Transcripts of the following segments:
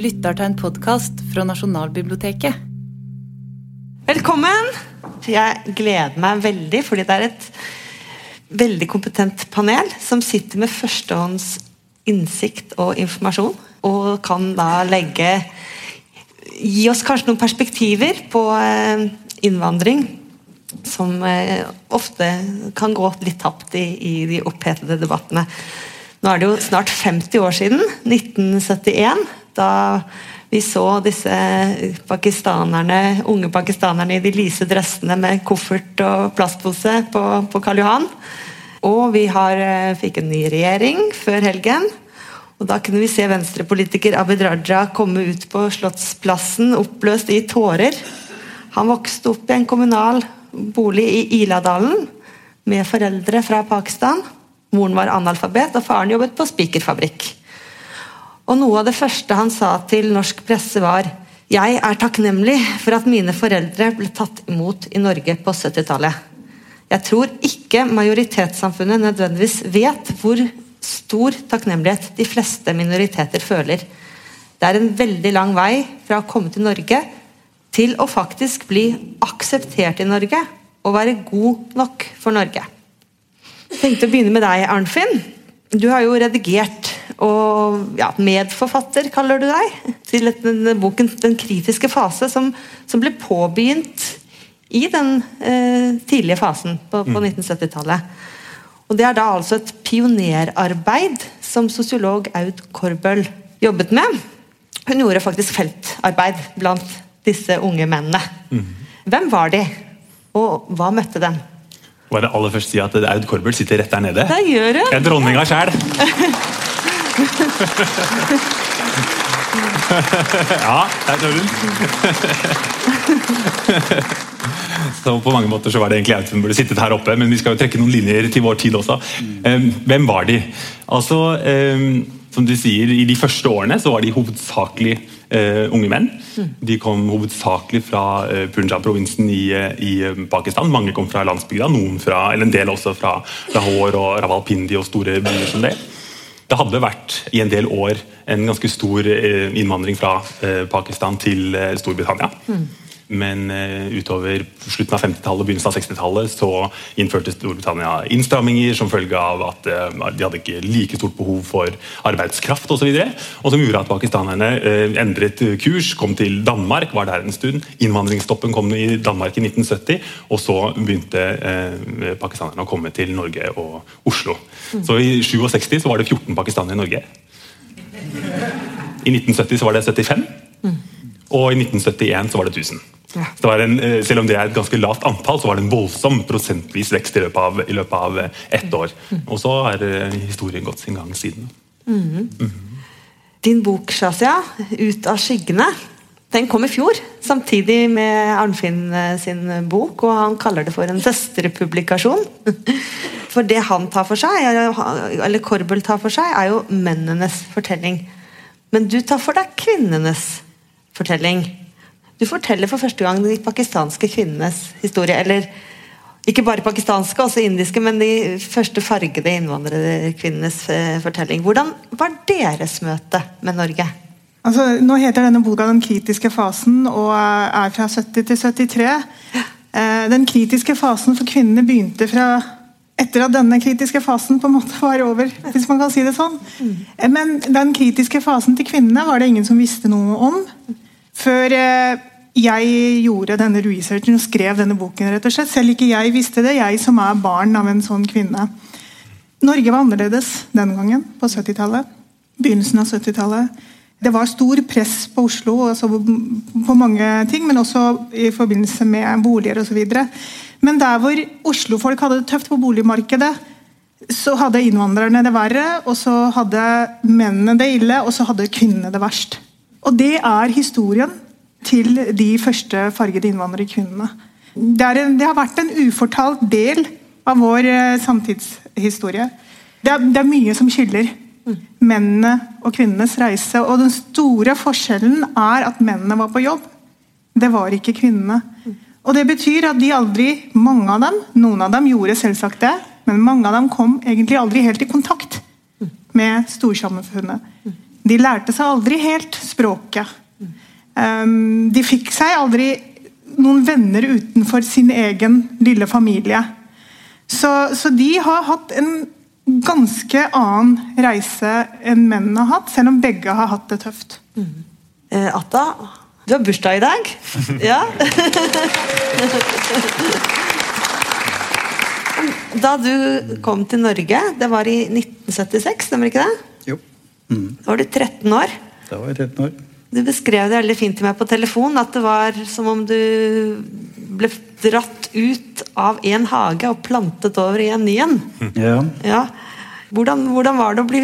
lytter til en podkast fra Nasjonalbiblioteket. Velkommen! Jeg gleder meg veldig, fordi det er et veldig kompetent panel som sitter med førstehånds innsikt og informasjon, og kan da legge Gi oss kanskje noen perspektiver på eh, innvandring som eh, ofte kan gå litt tapt i, i de opphetede debattene. Nå er det jo snart 50 år siden, 1971, da vi så disse pakistanerne, unge pakistanerne i de lyse dressene med koffert og plastpose på, på Karl Johan. Og vi har, eh, fikk en ny regjering før helgen. Og Da kunne vi se venstrepolitiker Abid Raja komme ut på Slottsplassen oppløst i tårer. Han vokste opp i en kommunal bolig i Iladalen med foreldre fra Pakistan. Moren var analfabet, og faren jobbet på spikerfabrikk. Og Noe av det første han sa til norsk presse, var Jeg er takknemlig for at mine foreldre ble tatt imot i Norge på 70-tallet. Jeg tror ikke majoritetssamfunnet nødvendigvis vet hvor stor takknemlighet de fleste minoriteter føler. Det er en veldig lang vei fra å komme til Norge til å faktisk bli akseptert i Norge og være god nok for Norge. Jeg tenkte å begynne med deg, Arnfinn. Du har jo redigert og ja, medforfatter, kaller du deg, til denne boken 'Den kritiske fase', som, som ble påbegynt i den eh, tidlige fasen på, på 1970-tallet. Og Det er da altså et pionerarbeid som sosiolog Aud Korbøl jobbet med. Hun gjorde faktisk feltarbeid blant disse unge mennene. Hvem var de, og hva møtte dem? Bare aller først si at Aud Korbel sitter rett der nede. Det gjør hun. Jeg er dronninga sjæl. ja, der står hun. Så på mange måter så var det egentlig jeg som burde sittet her oppe, men vi skal jo trekke noen linjer til vår tid også. Hvem var de? Altså, som du sier, I de første årene så var de hovedsakelig uh, unge menn. De kom hovedsakelig fra uh, Punjab-provinsen i, uh, i Pakistan. Mange kom fra landsbygda, noen fra, eller en del også fra Lahore og Rawalpindi og store byer som det. Det hadde vært i en del år en ganske stor innvandring fra Pakistan til Storbritannia. Men uh, utover slutten av 50-tallet og begynnelsen av 60-tallet så innførte Storbritannia innstramminger som følge av at uh, de hadde ikke like stort behov for arbeidskraft osv. Som gjorde at pakistanerne uh, endret kurs, kom til Danmark, var der en stund. Innvandringsstoppen kom i Danmark i 1970, og så begynte pakistanerne å komme til Norge og Oslo. Så i 67 så var det 14 pakistanere i Norge. I 1970 så var det 75. Mm. Og i 1971 så var det 1000. Ja. En, selv om det er et ganske lavt antall, så var det en voldsom prosentvis vekst i løpet av, i løpet av ett år. Og så har historien gått sin gang siden. Mm. Mm. Din bok, Shazia, 'Ut av skyggene', den kom i fjor, samtidig med Arnfinn sin bok, og han kaller det for en søsterpublikasjon. For det han tar for seg, eller Korbel tar for seg, er jo mennenes fortelling. Men du tar for deg kvinnenes fortelling. Du forteller for første gang de pakistanske kvinnenes historie. Eller ikke bare pakistanske, også indiske, men de første fargede innvandrerkvinnenes fortelling. Hvordan var deres møte med Norge? Altså, nå heter denne boka 'Den kritiske fasen' og er fra 70 til 73. Den kritiske fasen for kvinnene begynte fra etter at denne kritiske fasen på en måte var over. hvis man kan si det sånn. Men den kritiske fasen til kvinnene var det ingen som visste noe om. Før jeg gjorde denne researchen og skrev denne boken. rett og slett. Selv ikke jeg visste det, jeg som er barn av en sånn kvinne. Norge var annerledes den gangen, på 70-tallet. Begynnelsen av 70-tallet. Det var stor press på Oslo altså på mange ting, men også i forbindelse med boliger osv. Men der hvor Oslo-folk hadde det tøft på boligmarkedet, så hadde innvandrerne det verre, og så hadde mennene det ille, og så hadde kvinnene det verst. Og det er historien til de første fargede innvandrerkvinnene. Det, en, det har vært en ufortalt del av vår eh, samtidshistorie. Det er, det er mye som skiller mennene og kvinnenes reise. Og den store forskjellen er at mennene var på jobb. Det var ikke kvinnene. Og Det betyr at de aldri, mange av dem, noen av dem gjorde selvsagt det, men mange av dem kom egentlig aldri helt i kontakt med storsamfunnet. De lærte seg aldri helt språket. Um, de fikk seg aldri noen venner utenfor sin egen lille familie. Så, så de har hatt en ganske annen reise enn mennene har hatt, selv om begge har hatt det tøft. Eh, Atta, du har bursdag i dag. Ja. Da du kom til Norge, det var i 1976, stemmer ikke det? Jo. Mm. Da var du 13 år. Da var jeg 13 år. Du beskrev det veldig fint til meg på telefon, at det var som om du ble dratt ut av en hage og plantet over i en ny en. Ja. Ja. Hvordan, hvordan var det å bli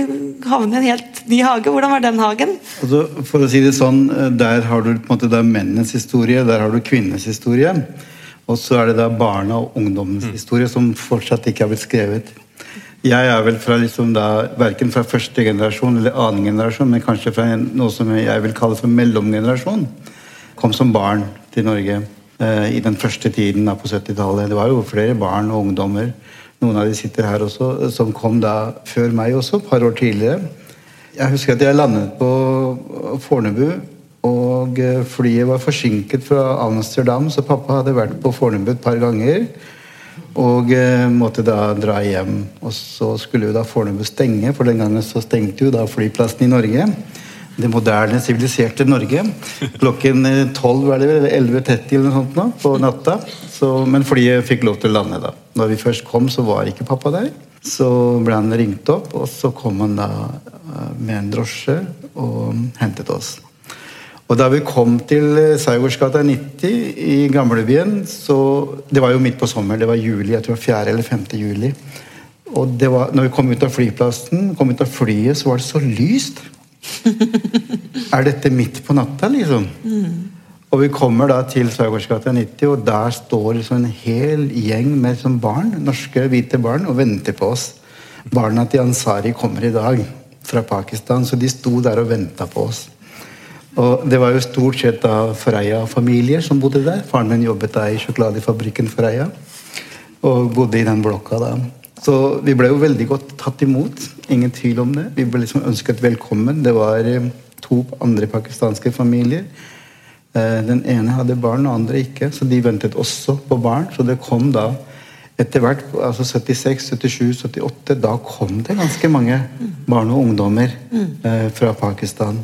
havne i en helt ny hage? Hvordan var den hagen? Altså, for å si det sånn, eh, Der har du på en måte da mennenes historie, der har du kvinnenes historie. Og så er det da barna og ungdommens historie som fortsatt ikke har blitt skrevet. Jeg er vel fra liksom da, verken fra første generasjon eller annen generasjon, men kanskje fra en, noe som jeg vil kalle for mellomgenerasjon. Kom som barn til Norge eh, i den første tiden da på 70-tallet. Det var jo flere barn og ungdommer, noen av de sitter her også, som kom da før meg også, et par år tidligere. Jeg husker at jeg landet på Fornebu, og eh, flyet var forsinket fra Amsterdam, så pappa hadde vært på Fornebu et par ganger. Og eh, måtte da dra hjem. Og så skulle jo da Fornebu stenge, for den gangen så stengte jo da flyplassen i Norge. Det moderne, siviliserte Norge. Klokken eh, 12 var det vel, 11.30 eller noe sånt nå, på natta. Så, men flyet fikk lov til å lande, da. Når vi først kom, så var ikke pappa der. Så ble han ringt opp, og så kom han da eh, med en drosje og hentet oss. Og da vi kom til Saugårdsgata Seigårdsgata 90 i gamlebyen, så Det var jo midt på sommeren, det var juli, jeg tror 4. eller 5. juli. Og det var, når vi kom ut av flyplassen, kom ut av flyet, så var det så lyst. er dette midt på natta, liksom? Og vi kommer da til Seigårdsgata 90, og der står liksom en hel gjeng med liksom barn, norske hvite barn og venter på oss. Barna til Ansari kommer i dag fra Pakistan, så de sto der og venta på oss. Og Det var jo stort sett da Freia-familier som bodde der. Faren min jobbet da i sjokoladefabrikken Freia og bodde i den blokka da. Så vi ble jo veldig godt tatt imot. Ingen tvil om det. Vi ble liksom ønsket velkommen. Det var eh, to andre pakistanske familier. Eh, Den ene hadde barn, den andre ikke, så de ventet også på barn. Så det kom da etter hvert, altså 76, 77, 78, da kom det ganske mange barn og ungdommer eh, fra Pakistan.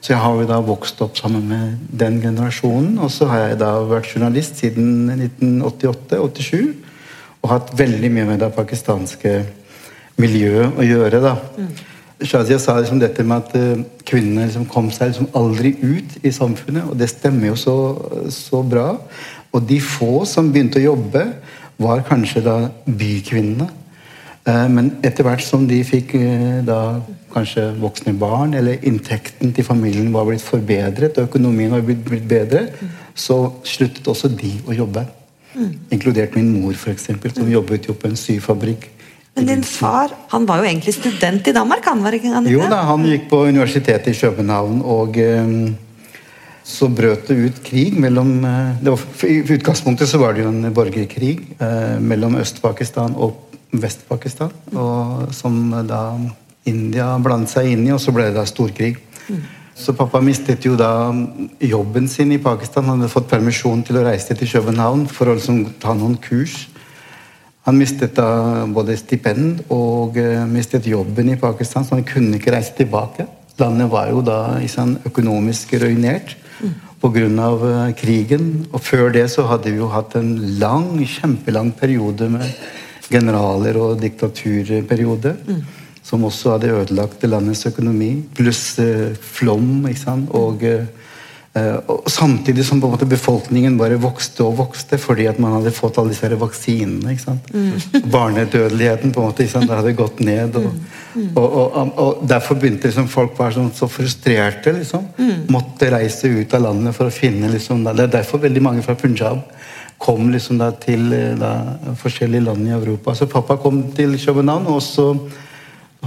Så jeg har jo da vokst opp sammen med den generasjonen. Og så har jeg da vært journalist siden 1988-87. Og hatt veldig mye med det pakistanske miljøet å gjøre. da. Shazia sa liksom dette med at eh, kvinnene liksom kom seg liksom aldri ut i samfunnet, og det stemmer jo så, så bra. Og de få som begynte å jobbe, var kanskje da bykvinnene. Eh, Men etter hvert som de fikk eh, da kanskje voksne barn, eller inntekten til familien var blitt forbedret, og økonomien var blitt, bedre, så sluttet også de å jobbe. Inkludert min mor, f.eks., som jobbet jo på en syfabrikk. Men din far han var jo egentlig student i Danmark? han var ikke han Jo da, han gikk på universitetet i København, og eh, så brøt det ut krig mellom det var, I utgangspunktet så var det jo en borgerkrig eh, mellom Øst-Pakistan og Vest-Pakistan, som da India blandet seg inn i, og så ble det da storkrig. Så pappa mistet jo da jobben sin i Pakistan. Han hadde fått permisjon til å reise til København for å liksom ta noen kurs. Han mistet da både stipend og eh, mistet jobben i Pakistan, så han kunne ikke reise tilbake. Landet var jo da i sånn økonomisk ruinert pga. Uh, krigen. Og før det så hadde vi jo hatt en lang, kjempelang periode med generaler og diktaturperiode. Som også hadde ødelagt landets økonomi. Pluss eh, flom. ikke sant? Og, eh, og samtidig som på en måte befolkningen bare vokste og vokste fordi at man hadde fått alle disse vaksinene. ikke sant? Barnedødeligheten på en måte, ikke sant? det hadde gått ned. Og, og, og, og, og Derfor begynte liksom folk å være sånn, så frustrerte. liksom. Måtte reise ut av landet for å finne liksom, Det er derfor veldig mange fra Punjab kom liksom da til eh, da, forskjellige land i Europa. Så pappa kom til København, og så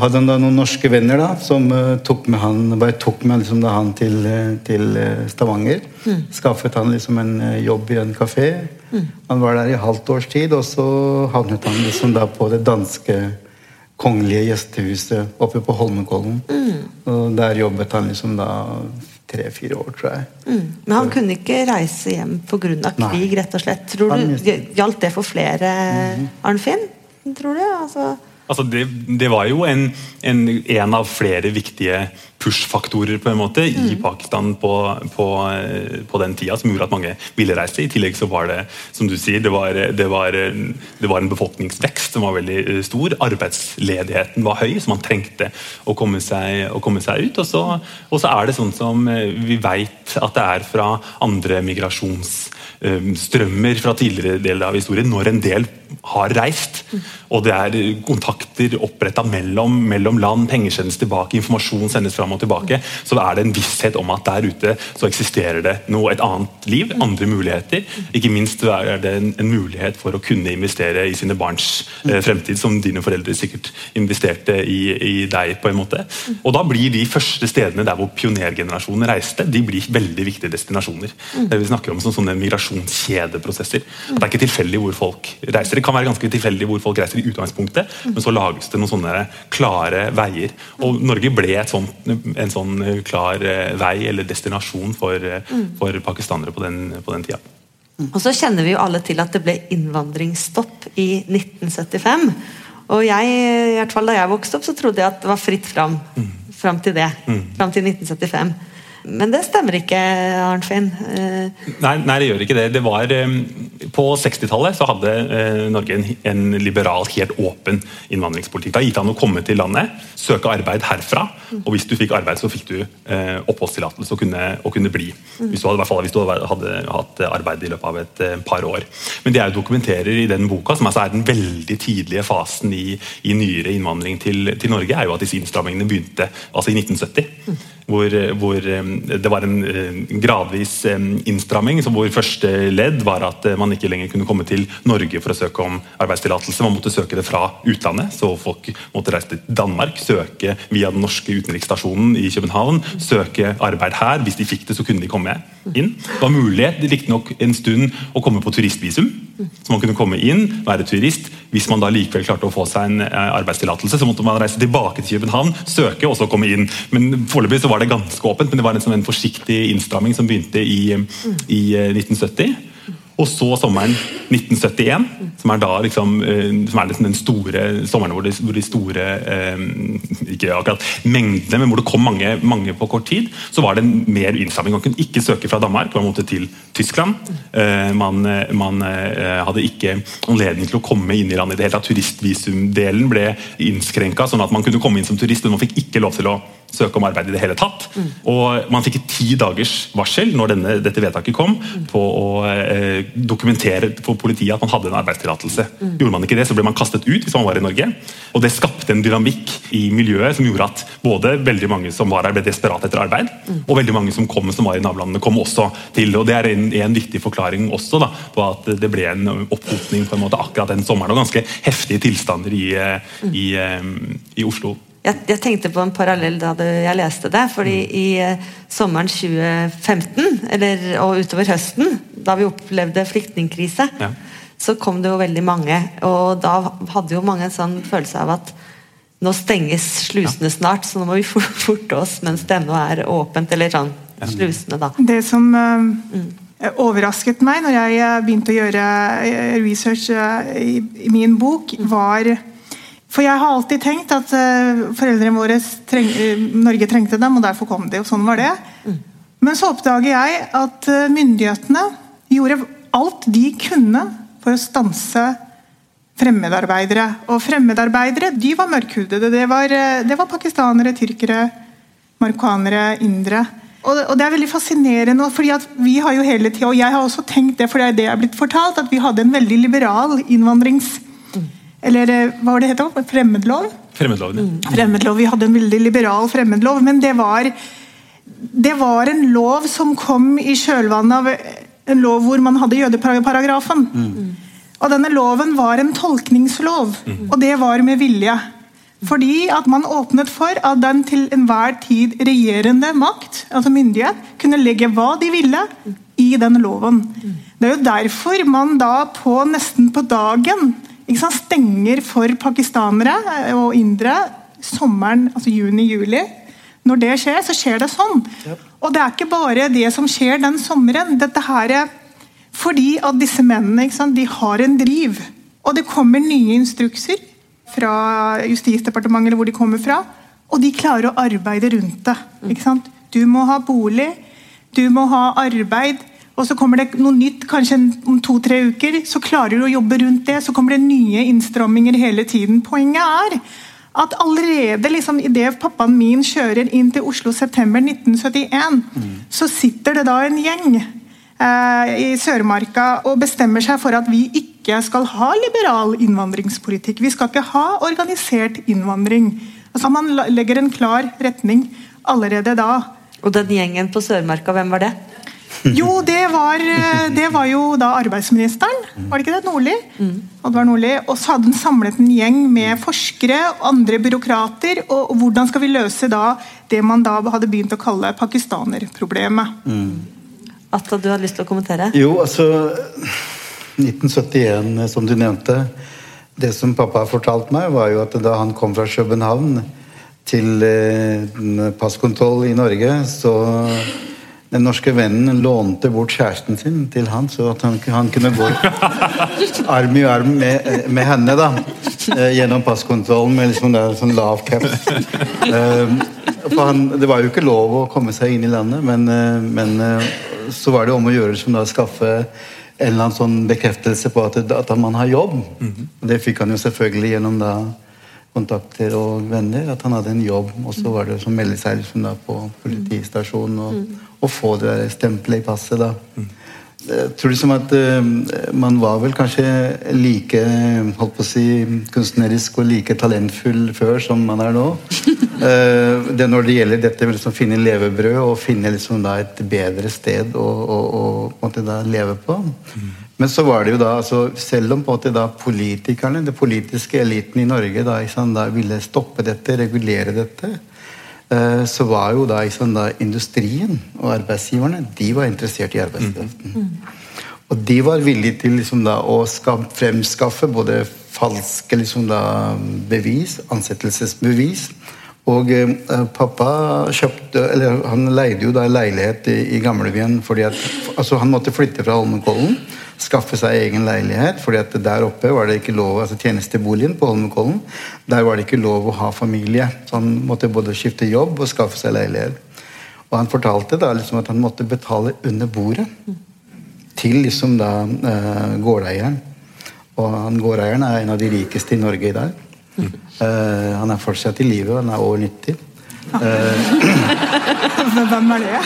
hadde han da noen norske venner da, som uh, tok med han, bare tok med liksom da han til, eh, til Stavanger. Stavanger. Skaffet han liksom en jobb i en kafé. Han var der i halvt års tid, og så havnet han liksom da på det danske kongelige gjestehuset oppe på Holmenkollen. Og der jobbet han liksom da tre-fire år, tror jeg. Mm. Men han kunne ikke reise hjem pga. Nei. krig, rett og slett. Tror du, Gjaldt det for flere, Arnfinn? Tror du? Altså, Altså det, det var jo en, en, en av flere viktige push-faktorer på en måte i Pakistan på, på, eh, på den tida som gjorde at mange ville reise. I tillegg så var det som du sier, det var, det var, det var en befolkningsvekst som var veldig eh, stor. Arbeidsledigheten var høy, så man trengte å komme seg, å komme seg ut. Og så, og så er det sånn som eh, vi vet at det er fra andre migrasjonsstrømmer fra tidligere deler av historien, når en del har reist, og det er kontakter oppretta mellom, mellom land, penger sendes tilbake, informasjon sendes fram og tilbake, så er det en visshet om at der ute så eksisterer det noe, et annet liv, andre muligheter. Ikke minst er det en, en mulighet for å kunne investere i sine barns eh, fremtid, som dine foreldre sikkert investerte i, i deg, på en måte. Og da blir de første stedene der hvor pionergenerasjonen reiste, de blir veldig viktige destinasjoner. Det vi snakker om som sånne migrasjonskjedeprosesser. Det er ikke tilfeldig hvor folk reiser. Det kan være ganske tilfeldig hvor folk reiser i utgangspunktet, men så lages det noen sånne klare veier. Og Norge ble et sånt, en sånn klar eh, vei eller destinasjon for, mm. for pakistanere på den, på den tida. Og så kjenner vi jo alle til at det ble innvandringsstopp i 1975. Og jeg, i hvert fall da jeg vokste opp, så trodde jeg at det var fritt fram. Fram til det. Fram til 1975. Men det stemmer ikke, Arnfinn. Eh, Nei, nei, det gjør ikke det. det var, eh, på 60-tallet så hadde eh, Norge en, en liberal, helt åpen innvandringspolitikk. Da gikk an å komme til landet, søke arbeid herfra, og hvis du fikk arbeid, så fikk du eh, oppholdstillatelse og og kunne bli. Hvis du hadde, fall, hvis du hadde, hatt arbeid i løpet av et par år. Men det jeg dokumenterer i den boka, som altså er den veldig tidlige fasen i, i nyere innvandring til, til Norge, er jo at disse innstrammingene begynte altså i 1970. Hvor, hvor eh, det var en eh, gradvis eh, innstramming, så hvor første ledd var at man ikke lenger kunne komme til Norge for å søke om arbeidstillatelse. Man måtte søke det fra utlandet, så folk måtte reise til Danmark, søke via den norske utenriksstasjonen i København, søke arbeid her. Hvis de fikk det, så kunne de komme inn. Det var mulighet riktignok en stund å komme på turistvisum, så man kunne komme inn, være turist. Hvis man da likevel klarte å få seg en eh, arbeidstillatelse, så måtte man reise tilbake til København, søke og så komme inn. Men Foreløpig var det ganske åpent, men det var en, en forsiktig innstramming som begynte i, i eh, 1970. Og så sommeren 1971, som er da liksom, eh, som er liksom den store sommeren hvor de, hvor de store eh, Ikke akkurat mengdene, men hvor det kom mange, mange på kort tid, så var det mer innstramming. Man kunne ikke søke fra Danmark, man måtte til Tyskland. Eh, man man hadde ikke anledning til å komme inn i landet i det hele tatt. Turistvisumdelen ble innskrenka, sånn at man kunne komme inn som turist, men man fikk ikke lov til å søke om arbeid i det hele tatt. Og man fikk et ti dagers varsel når denne, dette vedtaket kom, på å eh, dokumentere for politiet at man hadde en arbeidstillatelse. Gjorde man ikke det, så ble man kastet ut hvis man var i Norge. Og det skapte en dynamikk i miljøet som gjorde at både veldig mange som var her, ble desperate etter arbeid, og veldig mange som kom som var i nabolandene, kom også til. Og det er en, en viktig forklaring også da, på at det ble en opphopning på en måte akkurat den sommeren, og ganske heftige tilstander i, i, i, eh, i Oslo. Jeg, jeg tenkte på en parallell da jeg leste det. fordi i eh, sommeren 2015, eller, og utover høsten, da vi opplevde flyktningkrise, Ja. så kom det jo veldig mange. Og da hadde jo mange en sånn følelse av at nå stenges slusene snart, så nå må vi for- forte oss mens det ennå er åpent. Eller sånn slusene, da. Det som eh, overrasket meg når jeg eh, begynte å gjøre eh, research eh, i, i min bok, var For jeg har alltid tenkt at eh, foreldrene våre treng, eh, Norge trengte dem, og derfor kom de. og Sånn var det. Men så oppdager jeg at eh, myndighetene gjorde alt de kunne for å stanse fremmedarbeidere. Og fremmedarbeidere de var mørkhudede. Det var, det var pakistanere, tyrkere, marokkanere, indere. Og og det er veldig fascinerende, fordi at vi har jo hele tida, og jeg har også tenkt det, for det er det jeg er blitt fortalt, at vi hadde en veldig liberal innvandrings... Eller eh, hva var det het? Fremmedlov? Fremmedloven. ja. fremmedlov. Vi hadde en veldig liberal fremmedlov, men det var, det var en lov som kom i kjølvannet av en lov hvor man hadde jødeparagrafen. Og denne loven var en tolkningslov, og det var med vilje. Fordi at man åpnet for at den til enhver tid regjerende makt, altså myndighet, kunne legge hva de ville i den loven. Det er jo derfor man da på nesten på dagen stenger for pakistanere og indere sommeren, altså juni-juli. Når det skjer, så skjer det sånn. Og det er ikke bare det som skjer den sommeren. dette her er fordi at disse mennene sant, de har en driv. Og det kommer nye instrukser fra Justisdepartementet eller hvor de kommer fra, og de klarer å arbeide rundt det. Du må ha bolig, du må ha arbeid, og så kommer det noe nytt kanskje om to-tre uker. Så klarer du å jobbe rundt det, så kommer det nye innstramminger hele tiden. Poenget er at allerede liksom, idet pappaen min kjører inn til Oslo september 1971, mm. så sitter det da en gjeng eh, i Sørmarka og bestemmer seg for at vi ikke skal ha liberal innvandringspolitikk. Vi skal ikke ha organisert innvandring. Altså Man legger en klar retning allerede da. Og den gjengen på Sørmarka, hvem var det? Jo, det var, eh, det var, jo da arbeidsministeren, var det ikke det? Nordli? Mm. Oddvar Nordli. Og så hadde han samlet en gjeng med forskere og andre byråkrater. Og hvordan skal vi løse da det man da hadde begynt å kalle pakistanerproblemet? Mm. Atta, du hadde lyst til å kommentere? Jo, altså 1971, som du nevnte. Det som pappa har fortalt meg, var jo at da han kom fra København til eh, passkontroll i Norge, så den norske vennen lånte bort kjæresten sin til han, så at han, han kunne gå arm i arm med, med henne da, eh, gjennom passkontrollen med liksom der, sånn lav cap. Eh, han, det var jo ikke lov å komme seg inn i landet, men, eh, men så var det om å gjøre som da skaffe en eller annen sånn bekreftelse på at, at man har jobb. Mhm. Det fikk han jo selvfølgelig gjennom da kontakter og venner at han hadde en jobb. Og så var det å melde seg liksom da på politistasjonen og, og få det stempelet i passet. da. Jeg tror liksom at uh, man var vel kanskje like holdt på å si, kunstnerisk og like talentfull før som man er nå. uh, det Når det gjelder dette med å liksom finne levebrød og finne liksom da et bedre sted å, å, å, å da leve på. Mm. Men så var det jo da, altså, selv om da politikerne, den politiske eliten i Norge, da, sant, da ville stoppe dette, regulere dette, eh, så var jo da, sant, da, industrien og arbeidsgiverne de var interessert i arbeidskraften. Mm. Mm. Og de var villige til liksom, da, å fremskaffe både falske liksom, da, bevis, ansettelsesbevis, og eh, pappa kjøpte, eller han leide jo da leilighet i, i gamlebyen fordi at altså, han måtte flytte fra Holmenkollen skaffe seg egen leilighet. fordi at der oppe var det ikke lov, altså tjenesteboligen på Holmenkollen, der var det ikke lov å ha familie. Så han måtte både skifte jobb og skaffe seg leilighet. Og han fortalte da liksom at han måtte betale under bordet til liksom da eh, gårdeieren. Og han gårdeieren er en av de rikeste i Norge i dag. Uh, han er fortsatt i live, han er over 90. Uh, Hvem er det?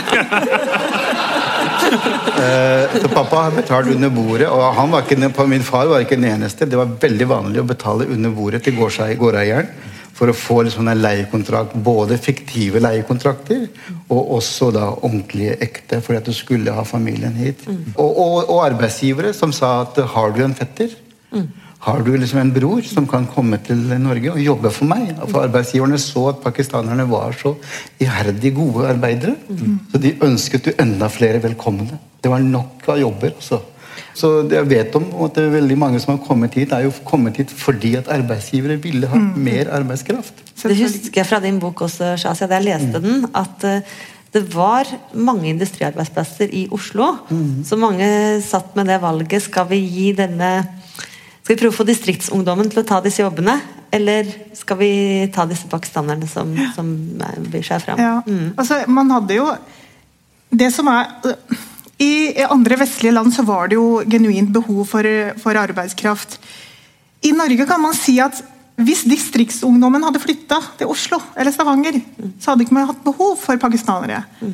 Eh, så pappa har betalt under bordet, og han var ikke, min far var ikke den eneste. Det var veldig vanlig å betale under bordet til gårdeieren for å få liksom en leiekontrakt, både fiktive leiekontrakter og også da ordentlige ekte, fordi at du skulle ha familien hit. Mm. Og, og, og, arbeidsgivere som sa at har du en fetter? Mm. Har du liksom en bror som kan komme til Norge og jobbe for meg? For Arbeidsgiverne så at pakistanerne var så iherdig gode arbeidere. Mm. Så de ønsket jo enda flere velkomne. Det var nok av jobber. også. Så jeg vet om at det er veldig mange som har kommet hit, er jo kommet hit fordi at arbeidsgivere ville ha mm. mer arbeidskraft. Det husker jeg fra din bok også, Shazia, da jeg leste mm. den, at uh, det var mange industriarbeidsplasser i Oslo. Mm. Så mange satt med det valget skal vi gi denne skal vi prøve å få distriktsungdommen til å ta disse jobbene? Eller skal vi ta disse pakistanerne som, som byr seg fram? Ja. Mm. Altså, man hadde jo Det som er I andre vestlige land så var det jo genuint behov for, for arbeidskraft. I Norge kan man si at hvis distriktsungdommen hadde flytta til Oslo eller Stavanger, mm. så hadde ikke man hatt behov for pakistanere. Mm.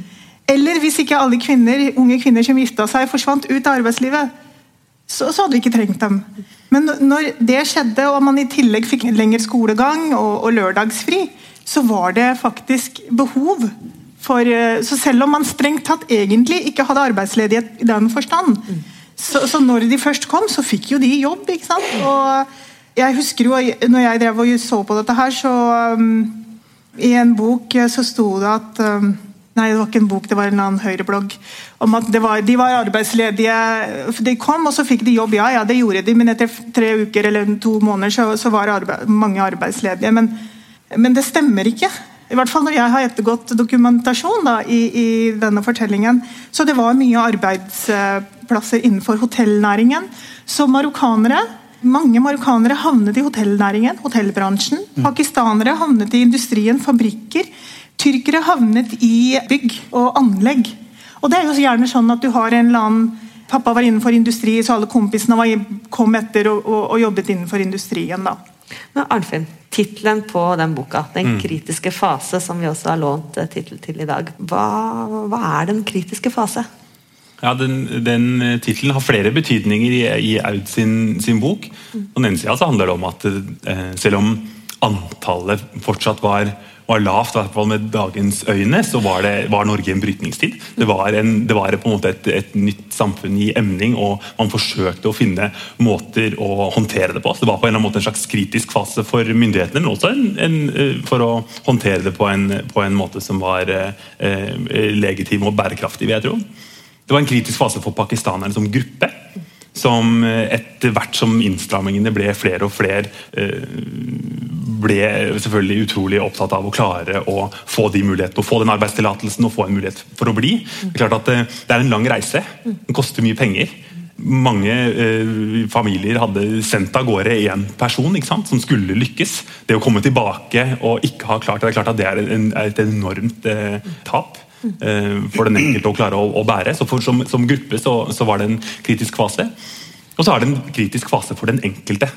Eller hvis ikke alle kvinner, unge kvinner som gifta seg, forsvant ut av arbeidslivet, så, så, hadde vi ikke trengt dem. Men når det skjedde, og man i tillegg fikk lengre skolegang og, og lørdagsfri, så var det faktisk behov for eh, Så selv om man strengt tatt egentlig ikke hadde arbeidsledighet i den forstand, så, så, når de først kom, så fikk jo de jobb. ikke sant? Og jeg husker jo, når jeg drev og så på dette her, så um, I en bok så sto det at um, Nei, det var ikke en bok, det var en annen høyreblogg. Om at var, de var arbeidsledige. De kom, og så fikk de jobb. Ja, ja, det gjorde de, men etter tre uker eller to måneder så, så var arbeid, mange arbeidsledige. Men, men, det stemmer ikke. I hvert fall når jeg har ettergått dokumentasjon da, i, i, denne fortellingen. Så det var mye arbeidsplasser innenfor hotellnæringen. Så marokkanere mange marokkanere havnet i hotellnæringen, hotellbransjen. Mm. Pakistanere havnet i industrien, fabrikker. Tyrkere havnet i bygg og anlegg. Og det er jo gjerne sånn at du har en eller annen Pappa var innenfor industri, så alle kompisene var, kom etter og, og, og, jobbet innenfor industrien. da. Men Arnfinn, tittelen på den boka, 'Den mm. kritiske fase', som vi også har lånt eh, tittel til i dag, hva, hva er den kritiske fase? Ja, Den, den eh, tittelen har flere betydninger i, i Aud sin, sin, bok. På den ene sida handler det om at eh, selv om antallet fortsatt var var lavt, i hvert fall med dagens øyne, så var, det, var Norge en brytningstid. Det var, en, det var på en måte et, et, nytt samfunn i emning, og man forsøkte å finne måter å håndtere det på. Så det var på en eller annen måte en slags kritisk fase for myndighetene, men også en, en, eh, for å håndtere det på en, på måte som var eh, legitim og bærekraftig, vil jeg tro. Det var en kritisk fase for pakistanerne som gruppe som eh, etter hvert som innstrammingene ble flere og flere, eh, ble selvfølgelig utrolig opptatt av å klare å få de mulighetene, å få den arbeidstillatelsen og få en mulighet for å bli. Det er klart at eh, det er en lang reise. Den koster mye penger. Mange eh, familier hadde sendt av gårde én person som skulle lykkes. Det å komme tilbake og ikke ha klart det, er klart at det er, en, er et enormt eh, tap. Eh, for den enkelte å klare å, å bære. Så for, som, som, gruppe så, så, var det en kritisk fase. Og så er det en kritisk fase for den enkelte.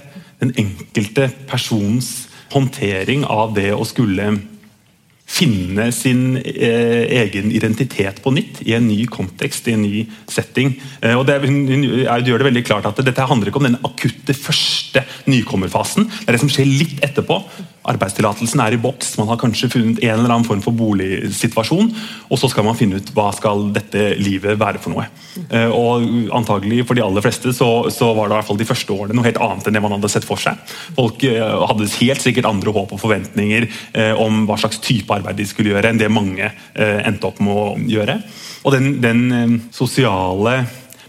Den enkelte persons håndtering av det å skulle finne sin eh, egen identitet på nytt i en ny kontekst, i en ny setting. Eh, og det, hun, gjør det veldig klart at Dette handler ikke om den akutte første nykommerfasen. Det er det som skjer litt etterpå. Arbeidstillatelsen er i boks, man har kanskje funnet en eller annen form for boligsituasjon, og så skal man finne ut hva skal dette livet være for noe. Eh, og antagelig For de aller fleste så, så var det i hvert fall de første årene noe helt annet enn det man hadde sett for seg. Folk eh, hadde helt sikkert andre håp og forventninger eh, om hva slags type arbeid de skulle gjøre, enn det mange endte opp med å gjøre. Og den, den sosiale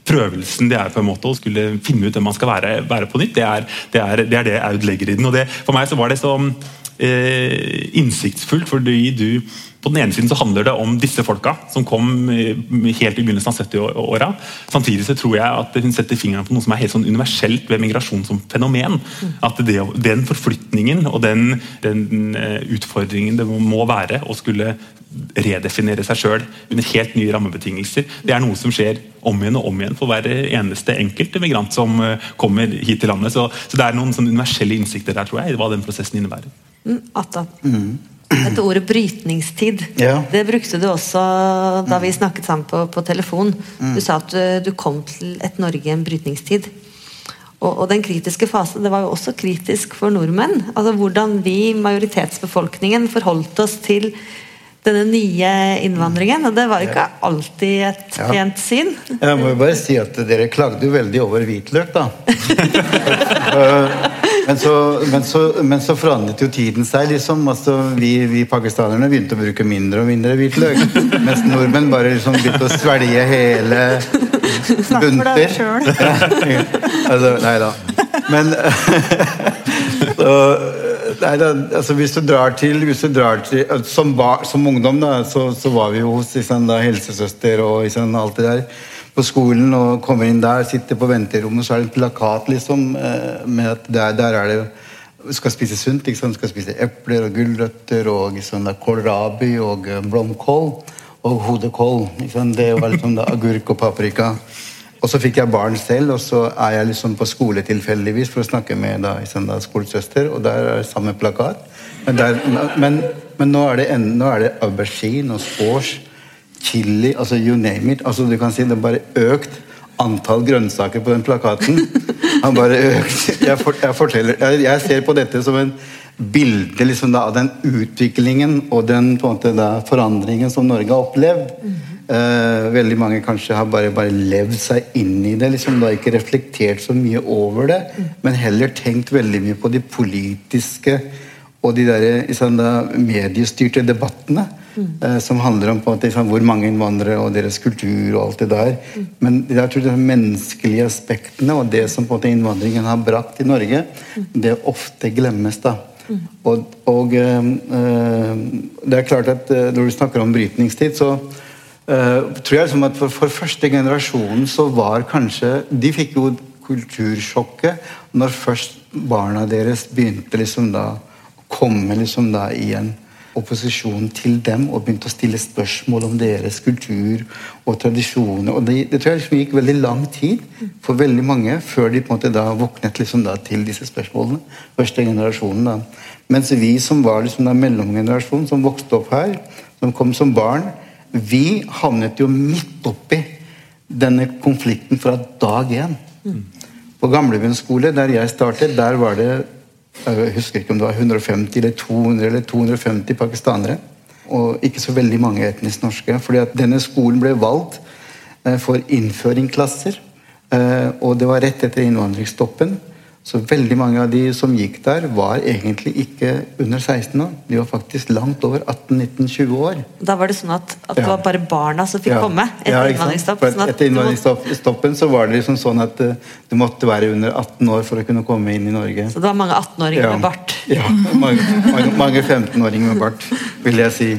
prøvelsen det er på en måte å skulle finne ut hvem man skal være, være på nytt, det er, det er, det er det Aud legger i den. og det, For meg så var det så eh, innsiktsfullt, fordi du på den ene siden så handler det om disse folka som kom eh, helt i begynnelsen av 70-åra. Samtidig så tror jeg at hun setter fingeren på noe som er helt sånn universelt ved migrasjon som fenomen. At det, Den forflytningen og den, den eh, utfordringen det må være å skulle redefinere seg sjøl under helt nye rammebetingelser. Det er noe som skjer om igjen og om igjen for hver eneste enkelte migrant som eh, kommer hit til landet. Så, så det er noen sånn universelle innsikter der, tror jeg, hva den prosessen innebærer. Mm, Atta. Mm. Dette ordet brytningstid, ja. det brukte du også da vi snakket sammen på, på telefon. Mm. Du sa at du, du, kom til et Norge i en brytningstid. Og, og, den kritiske fasen det var jo også kritisk for nordmenn. Altså Hvordan vi, majoritetsbefolkningen, forholdt oss til denne nye innvandringen. Og det var ikke alltid et ja. pent syn. Jeg må jo bare si at dere klagde jo veldig over hvitløk, da. men, så, men, så, men, så, forandret jo tiden seg, liksom. Altså, vi, vi, pakistanerne begynte å bruke mindre og mindre hvitløk. Mens nordmenn bare liksom begynte å svelge hele bunter. Snakk for deg sjøl. nei da. Men så, Nei, da, altså hvis du drar til, du drar til som, bar, som, ungdom da, så, så, var vi jo hos liksom, da, helsesøster og liksom, alt det der på skolen. og Kommer inn der, sitter på venterommet, så er det en plakat liksom, eh, med at der, der er det du skal spise sunt. Liksom. Du skal spise epler og gulrøtter og liksom, kålrabi og eh, blomkål og hodekål. Liksom. Det var liksom da, agurk og paprika. Og så fikk jeg barn selv, og så er jeg liksom på skole tilfeldigvis for å snakke med da, da, skolesøster, og der er det samme plakat. Men, der, men, men nå, er det, nå er det aubergine og squash, chili, altså you name it. altså du kan si Det er bare økt antall grønnsaker på den plakaten. Han bare økt. Jeg, for, jeg, forteller, jeg, jeg ser på dette som en bilde liksom da, av den utviklingen og den måte, da, forandringen som Norge har opplevd. Uh, veldig mange kanskje har bare, bare levd seg inn i det. liksom da Ikke reflektert så mye over det, mm. men heller tenkt veldig mye på de politiske og de der, liksom, da, mediestyrte debattene. eh, som handler om på en liksom, hvor mange innvandrere og deres kultur og alt det der. Men jeg tror de menneskelige aspektene og det som på en måte innvandringen har brakt i Norge, det ofte glemmes. da. Og, og uh, det er klart at når du snakker om brytningstid, så eh, tror jeg liksom at for, for første generasjonen så var kanskje De fikk jo kultursjokket når først barna deres begynte liksom da å komme liksom da i en opposisjon til dem og begynte å stille spørsmål om deres kultur og tradisjoner. og Det, det tror jeg liksom gikk veldig lang tid for veldig mange før de på en måte da våknet liksom da til disse spørsmålene. Første generasjonen da. Mens vi som var liksom da mellomgenerasjonen, som vokste opp her, som kom som barn, vi havnet jo midt oppi denne konflikten fra dag én. På Gamlebyen skole, der jeg startet, der var det jeg husker ikke om det var 150 eller 200 eller 250 pakistanere. Og ikke så veldig mange etnisk norske. fordi at denne skolen ble valgt eh, for innføringsklasser. Eh, og det var rett etter innvandringsstoppen. Så veldig mange av de som gikk der, var egentlig ikke under 16 år. De var faktisk langt over 18-19-20 år. Da var det sånn at, at det var bare barna som fikk Ja. komme etter Ja, innvandringsstopp? For sånn etter innvandringsstoppen så var det liksom sånn at eh, du måtte være under 18 år for å kunne komme inn i Norge. Så det var mange 18-åringer med bart? Ja, mange, mange, mange 15-åringer med bart, vil jeg si.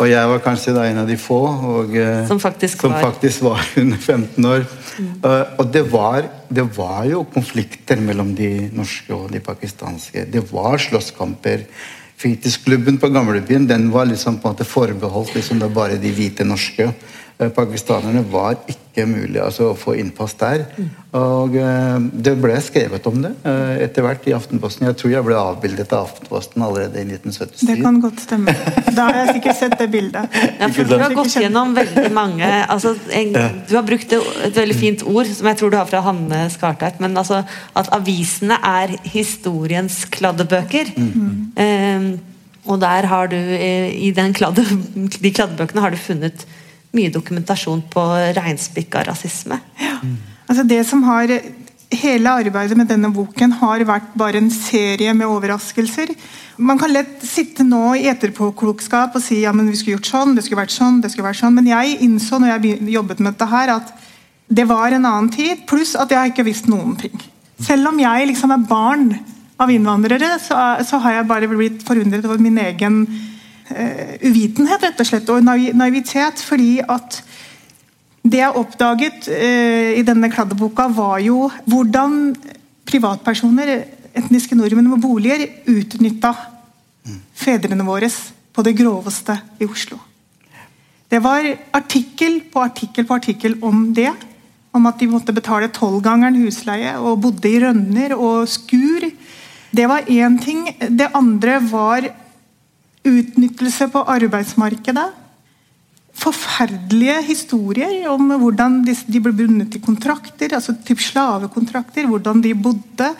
Og jeg var kanskje da en av de få og, eh, Som faktisk som var- faktisk var under 15 år. Eh, og det var, det var jo konflikter mellom de norske og de pakistanske. Det var slåsskamper. Fritidsklubben på Gamlebyen den var liksom på en måte forbeholdt liksom da bare de hvite norske. Eh, Pakistanerne var ikke mulig altså, å få innpass der. Og eh, det ble skrevet om det eh, etter hvert i Aftenposten. Jeg tror jeg ble avbildet av Aftenposten allerede i 1977. Det kan godt stemme. Da har jeg sikkert sett det bildet. Ja, for du har gått gjennom veldig mange altså, jeg, Du har brukt et, veldig fint ord, som jeg tror du har fra Hanne Skartveit, men altså at avisene er historiens kladdebøker. Eh, og der har du, i den kladde, de kladdebøkene har du funnet mye dokumentasjon på reinspikka rasisme. Altså det som har Hele arbeidet med denne boken har vært bare en serie med overraskelser. Man kan lett sitte nå i etterpåklokskap og si ja, men vi skulle gjort sånn, det skulle vært sånn, det skulle vært sånn. Men jeg innså når jeg jobbet med dette her, at det var en annen tid, pluss at jeg ikke visste noen ting. Selv om jeg liksom er barn av innvandrere, så, så har jeg bare blitt forundret over min egen uvitenhet, rett og slett, og naiv- naivitet. fordi at det jeg oppdaget eh, i denne kladdeboka, var jo hvordan privatpersoner, etniske nordmenn med boliger, utnytta fedrene våre på det groveste i Oslo. Det var artikkel på artikkel på artikkel om det. Om at de måtte betale tolvgangeren husleie og bodde i rønner og skur. Det var én ting. Det andre var utnyttelse på arbeidsmarkedet forferdelige historier om hvordan de, ble bundet til kontrakter, altså typ slavekontrakter, hvordan de bodde,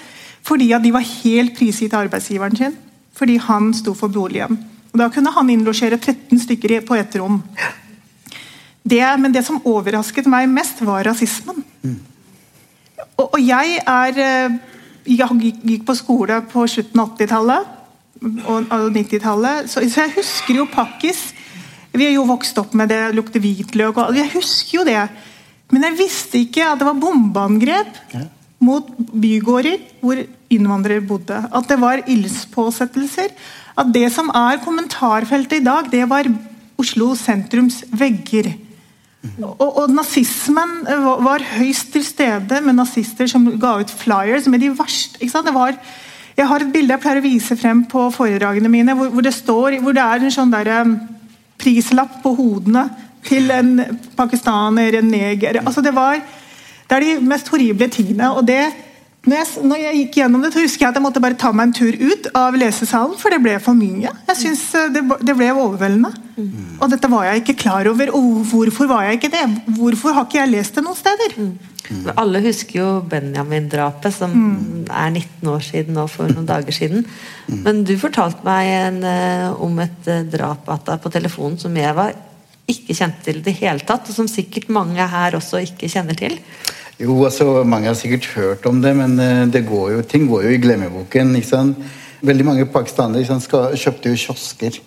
fordi at de var helt prisgitt arbeidsgiveren sin. Fordi han sto for boligen. Og Da kunne han innlosjere 13 stykker på ett rom. Det, men det som overrasket meg mest, var rasismen. Og, og jeg er eh, Jeg gikk på skole på slutten av 80-tallet og, og 90-tallet, så, så jeg husker jo pakkis. Vi er jo vokst opp med det, lukter hvitløk og Jeg husker jo det. Men jeg visste ikke at det var bombeangrep mot bygårder hvor innvandrere bodde. At det var ildspåsettelser. At det som er kommentarfeltet i dag, det var Oslo sentrums vegger. Og, og nazismen var, var høyst til stede med nazister som ga ut flyers med de verste ikke sant? Det var, Jeg har et bilde jeg pleier å vise frem på foredragene mine, hvor, hvor det står, hvor det er en sånn der, um, prislapp på hodene til en pakistaner, en neger altså det, var, det er de mest horrible tingene. og det når jeg, når jeg gikk gjennom det, så husker jeg at jeg måtte bare ta meg en tur ut av lesesalen, for det ble for mye. Jeg synes eh, det, det ble overveldende. Og dette var jeg ikke klar over. Og hvorfor var jeg ikke det? Hvorfor har ikke jeg lest det noen steder? Alle husker jo Benjamin-drapet, som er 19 år siden nå for noen dager siden. Men du fortalte meg en, eh, om et eh, drap på telefonen som jeg var ikke kjente til i det hele tatt, og som sikkert mange her også ikke kjenner til. Jo, altså Mange har sikkert hørt om det, men eh, det går jo, ting går jo i glemmeboken. Veldig mange pakistanere sant, skal, kjøpte jo kiosker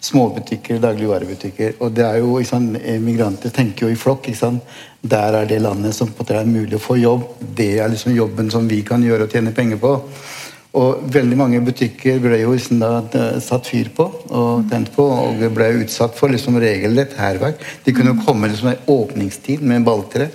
Småbutikker, dagligvarebutikker. Og det er jo, sant, Migranter tenker jo i flokk. Der er det landet som på det er mulig å få jobb. Det er liksom jobben som vi kan gjøre og tjene penger på. Og veldig mange butikker ble jo liksom da eh, satt fyr på og tent på og ble utsatt for liksom regelrett hærverk. De kunne komme liksom i åpningstid med balltre.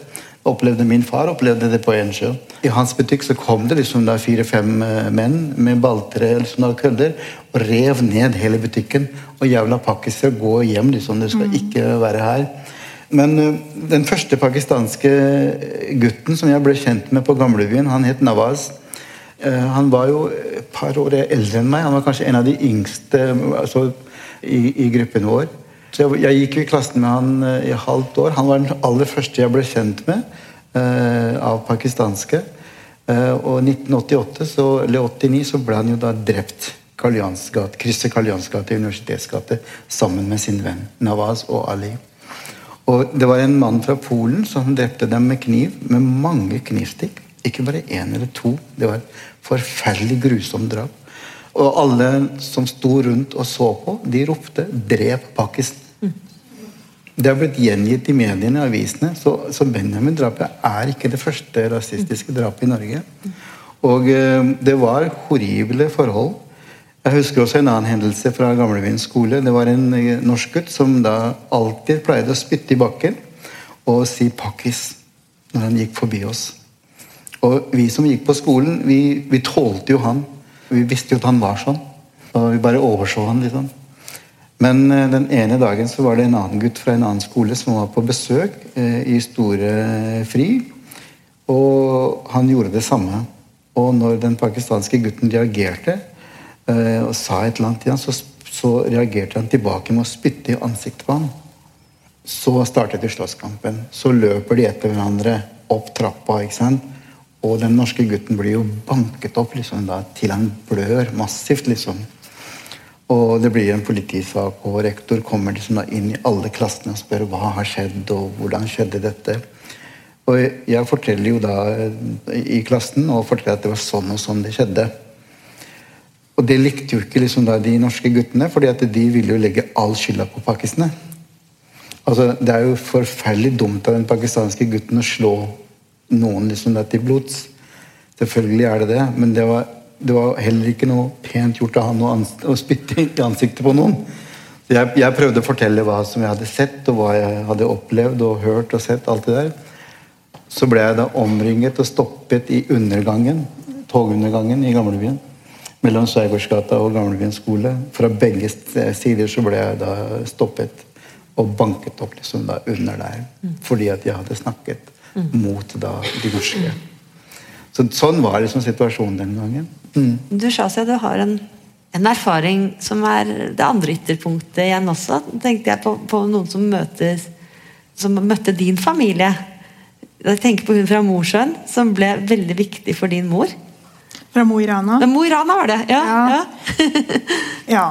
Opplevde Min far opplevde det på Ensjø. I hans butikk så kom det liksom fire-fem eh, menn med balltre liksom sånne kødder og rev ned hele butikken. Og jævla pakkiser, gå hjem, liksom. Du skal ikke være her. Men uh, den første pakistanske gutten som jeg ble kjent med på gamlebyen, han het Nawaz. Uh, han var jo et par år eldre enn meg. Han var kanskje en av de yngste altså, i, i, gruppen vår. Så jeg, jeg, gikk jo i klassen med han uh, i halvt år. Han var den aller første jeg ble kjent med av pakistanske. og i 1988, så, eller 89 så ble han jo da drept. krysset Kallians gate, Universitetsgate, sammen med sin venn Nawaz og Ali. Og Det var en mann fra Polen som drepte dem med kniv, med mange knivstikk. Ikke bare én eller to. Det var et forferdelig grusomt drap. Og alle som sto rundt og så på, de ropte 'drep Pakistan'. Det har blitt gjengitt i mediene og avisene. Så, så Benjamin-drapet er ikke det første rasistiske drapet i Norge. Og eh, det var horrible forhold. Jeg husker også en annen hendelse fra Gamlebyen skole. Det var en eh, norsk gutt som da alltid pleide å spytte i bakken og si 'pakkis' når han gikk forbi oss. Og vi som gikk på skolen, vi, vi tålte jo han. Vi visste jo at han var sånn. Og vi bare overså han liksom. Men eh, den ene dagen så var det en annen gutt fra en annen skole som var på besøk eh, i Store Fri. Og han gjorde det samme. Og når den pakistanske gutten reagerte, Eh, og sa et eller annet til ham, så, så, reagerte han tilbake med å spytte i ansiktet på ham. Så startet de slåsskampen. Så løper de etter hverandre opp trappa. ikke sant? Og den norske gutten blir jo banket opp liksom, da, til han blør massivt. liksom. Og det blir en politisak, og rektor kommer liksom da inn i alle klassene og spør hva har skjedd, og hvordan skjedde dette. Og jeg forteller jo da i klassen og forteller at det var sånn og sånn det skjedde. Og det likte jo ikke liksom da de norske guttene, fordi at de ville jo legge all skylda på pakistene. Altså, det er jo forferdelig dumt av den pakistanske gutten å slå noen liksom der til blods. Selvfølgelig er det det, men det var, det var heller ikke noe pent gjort av han å, spytte i ansiktet på noen. Jeg, jeg, prøvde å fortelle hva som jeg hadde sett, og hva jeg hadde opplevd og hørt og sett. alt det der. Så ble jeg da omringet og stoppet i undergangen, togundergangen i gamlebyen mellom Sveigårdsgata og Gamlebyen skole. Fra begge sider så ble jeg da stoppet og banket opp liksom da under der. Mm. Fordi at jeg hadde snakket mm. mot da de norske. Så, sånn var liksom situasjonen den gangen. Mm. Du Shazia, du har en, en, erfaring som er det andre ytterpunktet igjen også. tenkte jeg på, på noen som, møtes, som møtte din familie. Jeg tenker på hun fra Mosjøen, som ble veldig viktig for din mor. Fra Mo i Rana? Mo i Rana var det, ja. Ja. ja.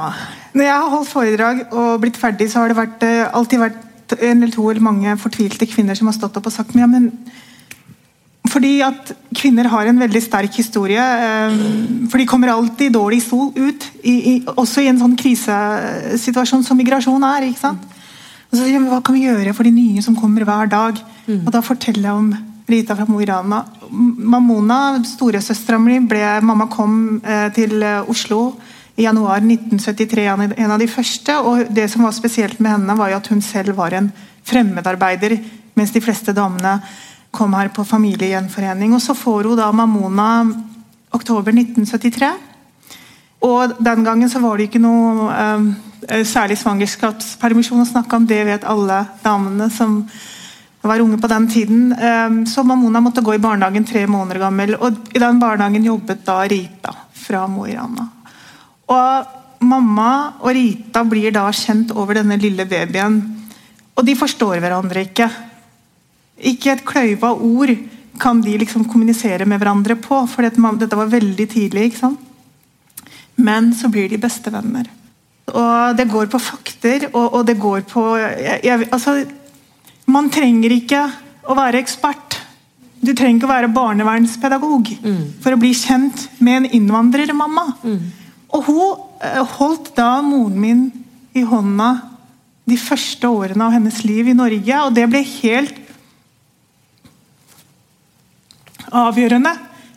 Når jeg har holdt foredrag og blitt ferdig, så har det vært, eh, alltid vært en eller to eller mange fortvilte kvinner som har stått opp og sagt ja, men fordi at kvinner har en veldig sterk historie. Eh, for de kommer alltid dårlig ut, i, i, også i en sånn krisesituasjon som migrasjon er. ikke sant? Og så sier Hva kan vi gjøre for de nye som kommer hver dag? Mm. Og Da forteller jeg om Rita fra Mo i Rana. Mamona, storesøstera mi, ble Mamma kom eh, til eh, Oslo i januar 1973, en av de første. og Det som var spesielt med henne, var jo at hun selv var en fremmedarbeider, mens de fleste damene kom her på familiegjenforening. Og Så får hun da Mamona oktober 1973. Og Den gangen så var det ikke noe eh, særlig svangerskapspermisjon å snakke om. Det vet alle damene som var unge på den tiden. Ehm, så Mamona måtte gå i barnehagen tre måneder gammel. Og i den barnehagen jobbet da Rita fra Mo i Rana. Og mamma og Rita blir da kjent over denne lille babyen. Og de forstår hverandre ikke. Ikke et kløyva ord kan de liksom kommunisere med hverandre på, for dette var veldig tidlig. ikke sant? Men så blir de bestevenner. Og det går på fakter, og, og det går på jeg, jeg, altså, man trenger ikke å være ekspert. Du trenger ikke å være barnevernspedagog mm. for å bli kjent med en innvandrermamma. Mm. Og hun eh, holdt da moren min i hånda de første årene av hennes liv i Norge. Og det ble helt avgjørende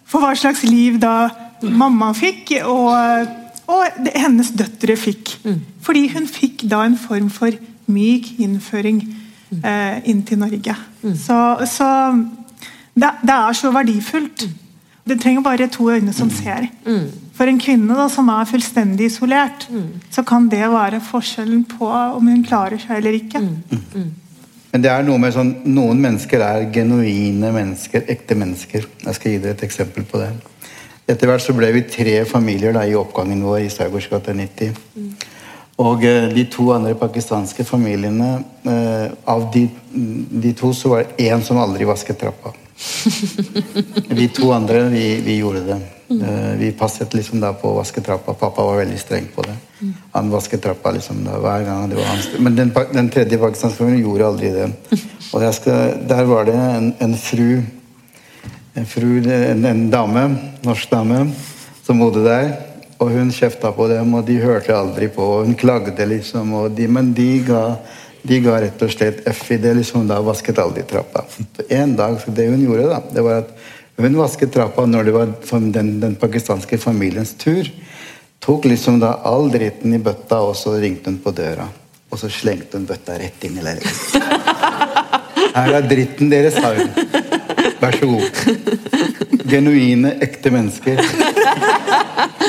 for hva slags liv da mamma fikk, og, og det, hennes døtre fikk. Fordi hun fikk da en form for myk innføring eh, inn til Norge. Så, så det, det, er så verdifullt. Det trenger bare to øyne som ser. For en kvinne da, som er fullstendig isolert, så kan det være forskjellen på om hun klarer seg eller ikke. Men det er noe med sånn, noen mennesker er genuine mennesker, ekte mennesker. Jeg skal gi dere et eksempel på det. Etter hvert så ble vi tre familier da, i oppgangen vår i Staugårds gate 90. Og eh, de to andre pakistanske familiene eh, Av de, de, to så var det én som aldri vasket trappa. De to andre, vi, vi gjorde det. Eh, vi passet liksom da på å vaske trappa. Pappa var veldig streng på det. Han vasket trappa liksom da hver gang. det var hans Men den, den tredje pakistanske familien gjorde aldri det. Og skal, der var det en, en fru en, fru, en, en dame, norsk dame, som bodde der. Og hun kjefta på dem, og de hørte aldri på. Hun klagde, liksom. De, men de ga, de ga, rett og slett F i det. liksom Da vasket aldri trappa. Så En dag, så det hun gjorde, da, det var at hun vasket trappa når det var den, den pakistanske familiens tur. Tok liksom da all dritten i bøtta, og så ringte hun på døra. Og så slengte hun bøtta rett inn i leiligheten. Her er dritten deres, sa hun. Vær så god. Genuine, ekte mennesker.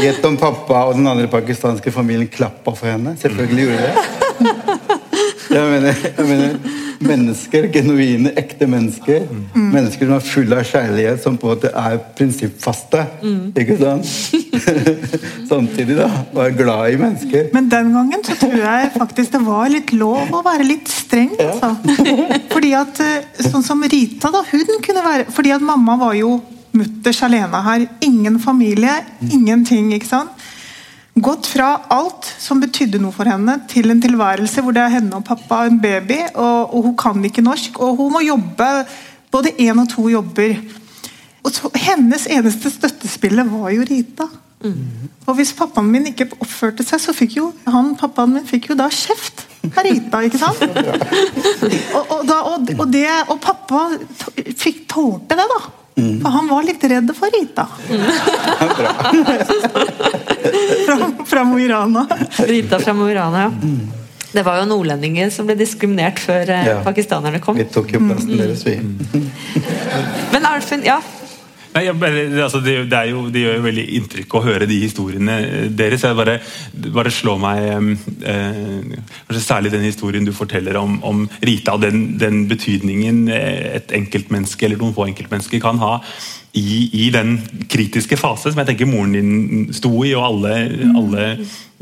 Gjett om pappa og den andre pakistanske familien klappa for henne. Selvfølgelig gjorde de det. Jeg mener, jeg mener mennesker, genuine, ekte mennesker. Mm. Mennesker som er fulle av kjærlighet, som på en måte er prinsippfaste. Mm. Ikke sant? Samtidig da, være glad i mennesker. Men den gangen så tror jeg faktisk det var litt lov å være litt streng. Altså. Fordi at eh, Sånn som Rita, da, hun kunne være Fordi at mamma var jo mutters alene her. Ingen familie, ingenting. ikke sant? Gått fra alt som betydde noe for henne, til en tilværelse hvor det er henne og pappa og en baby, og, og hun kan ikke norsk, og hun må jobbe både én og to jobber. Og så, hennes eneste støttespiller var jo Rita. Mm. Og hvis pappaen min ikke oppførte seg, så fikk jo han, pappaen min fikk jo da kjeft av Rita. ikke sant? og, og, da, og, det, og pappa fikk tålte det, da. Mm. For han var litt redd for Rita. fra, fra Mo i Rana. Rita fra Mo i Rana, ja. Det var jo nordlendinger som ble diskriminert før eh, ja. pakistanerne kom. Vi tok jo plassen mm. deres, vi. Men Arnfinn, ja, Nei, altså, det, det, jo, det, gjør jo veldig inntrykk å høre de historiene deres. Jeg bare, bare slår meg eh, Særlig den historien du forteller om, om Rita den, den, betydningen et enkeltmenneske eller noen få enkeltmennesker kan ha i, i, den kritiske fase som jeg tenker moren din sto i, og alle, alle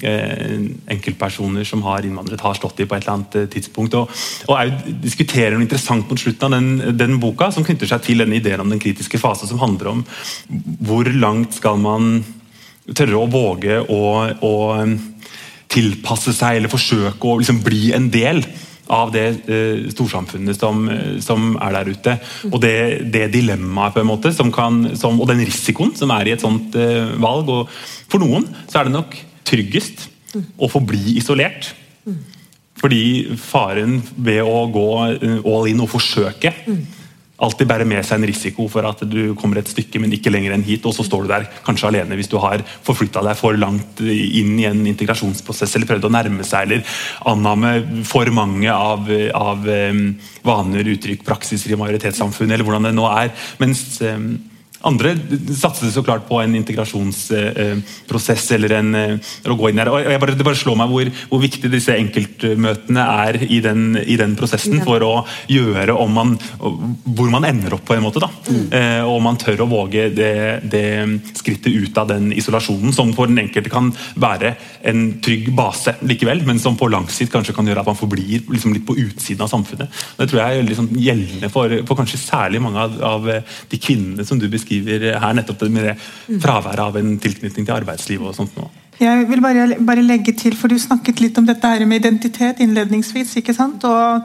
eh, enkeltpersoner som har innvandret, har stått i på et eller annet eh, tidspunkt. Og, og jeg diskuterer noe interessant mot slutten av den, den, boka, som knytter seg til denne ideen om den kritiske fase, som handler om hvor langt skal man tørre å våge å, å tilpasse seg eller forsøke å liksom bli en del av det eh, storsamfunnet som, som, er der ute. Og det, det dilemmaet på en måte, kan, som, og den risikoen som er i et sånt eh, valg. og For noen så er det nok tryggest å forbli isolert. Fordi faren ved å gå eh, all in og forsøke alltid bærer med seg en risiko for at du kommer et stykke, men ikke lenger enn hit, og så står du der kanskje alene hvis du har forflytta deg for langt inn i en integrasjonsprosess eller prøvd å nærme seg eller annamme for mange av, av vaner, uttrykk, praksiser i majoritetssamfunnet, eller hvordan det nå er. mens andre satser så klart på en integrasjonsprosess eller, en, eh, å gå inn her. og jeg bare, Det bare slår meg hvor, hvor viktig disse enkeltmøtene er i den, i den prosessen for å gjøre om man, hvor man ender opp, på en måte. da, mm. eh, Og om man tør å våge det, det, skrittet ut av den isolasjonen, som for den enkelte kan være en trygg base likevel, men som på lang sikt kanskje kan gjøre at man forblir liksom litt på utsiden av samfunnet. Det tror jeg er sånn gjeldende for, for kanskje særlig mange av, av de kvinnene som du beskriver beskriver her, nettopp det med det fraværet av en tilknytning til arbeidslivet og sånt. Nå. Jeg vil bare, bare, legge til, for Du snakket litt om dette her med identitet innledningsvis. ikke sant? Og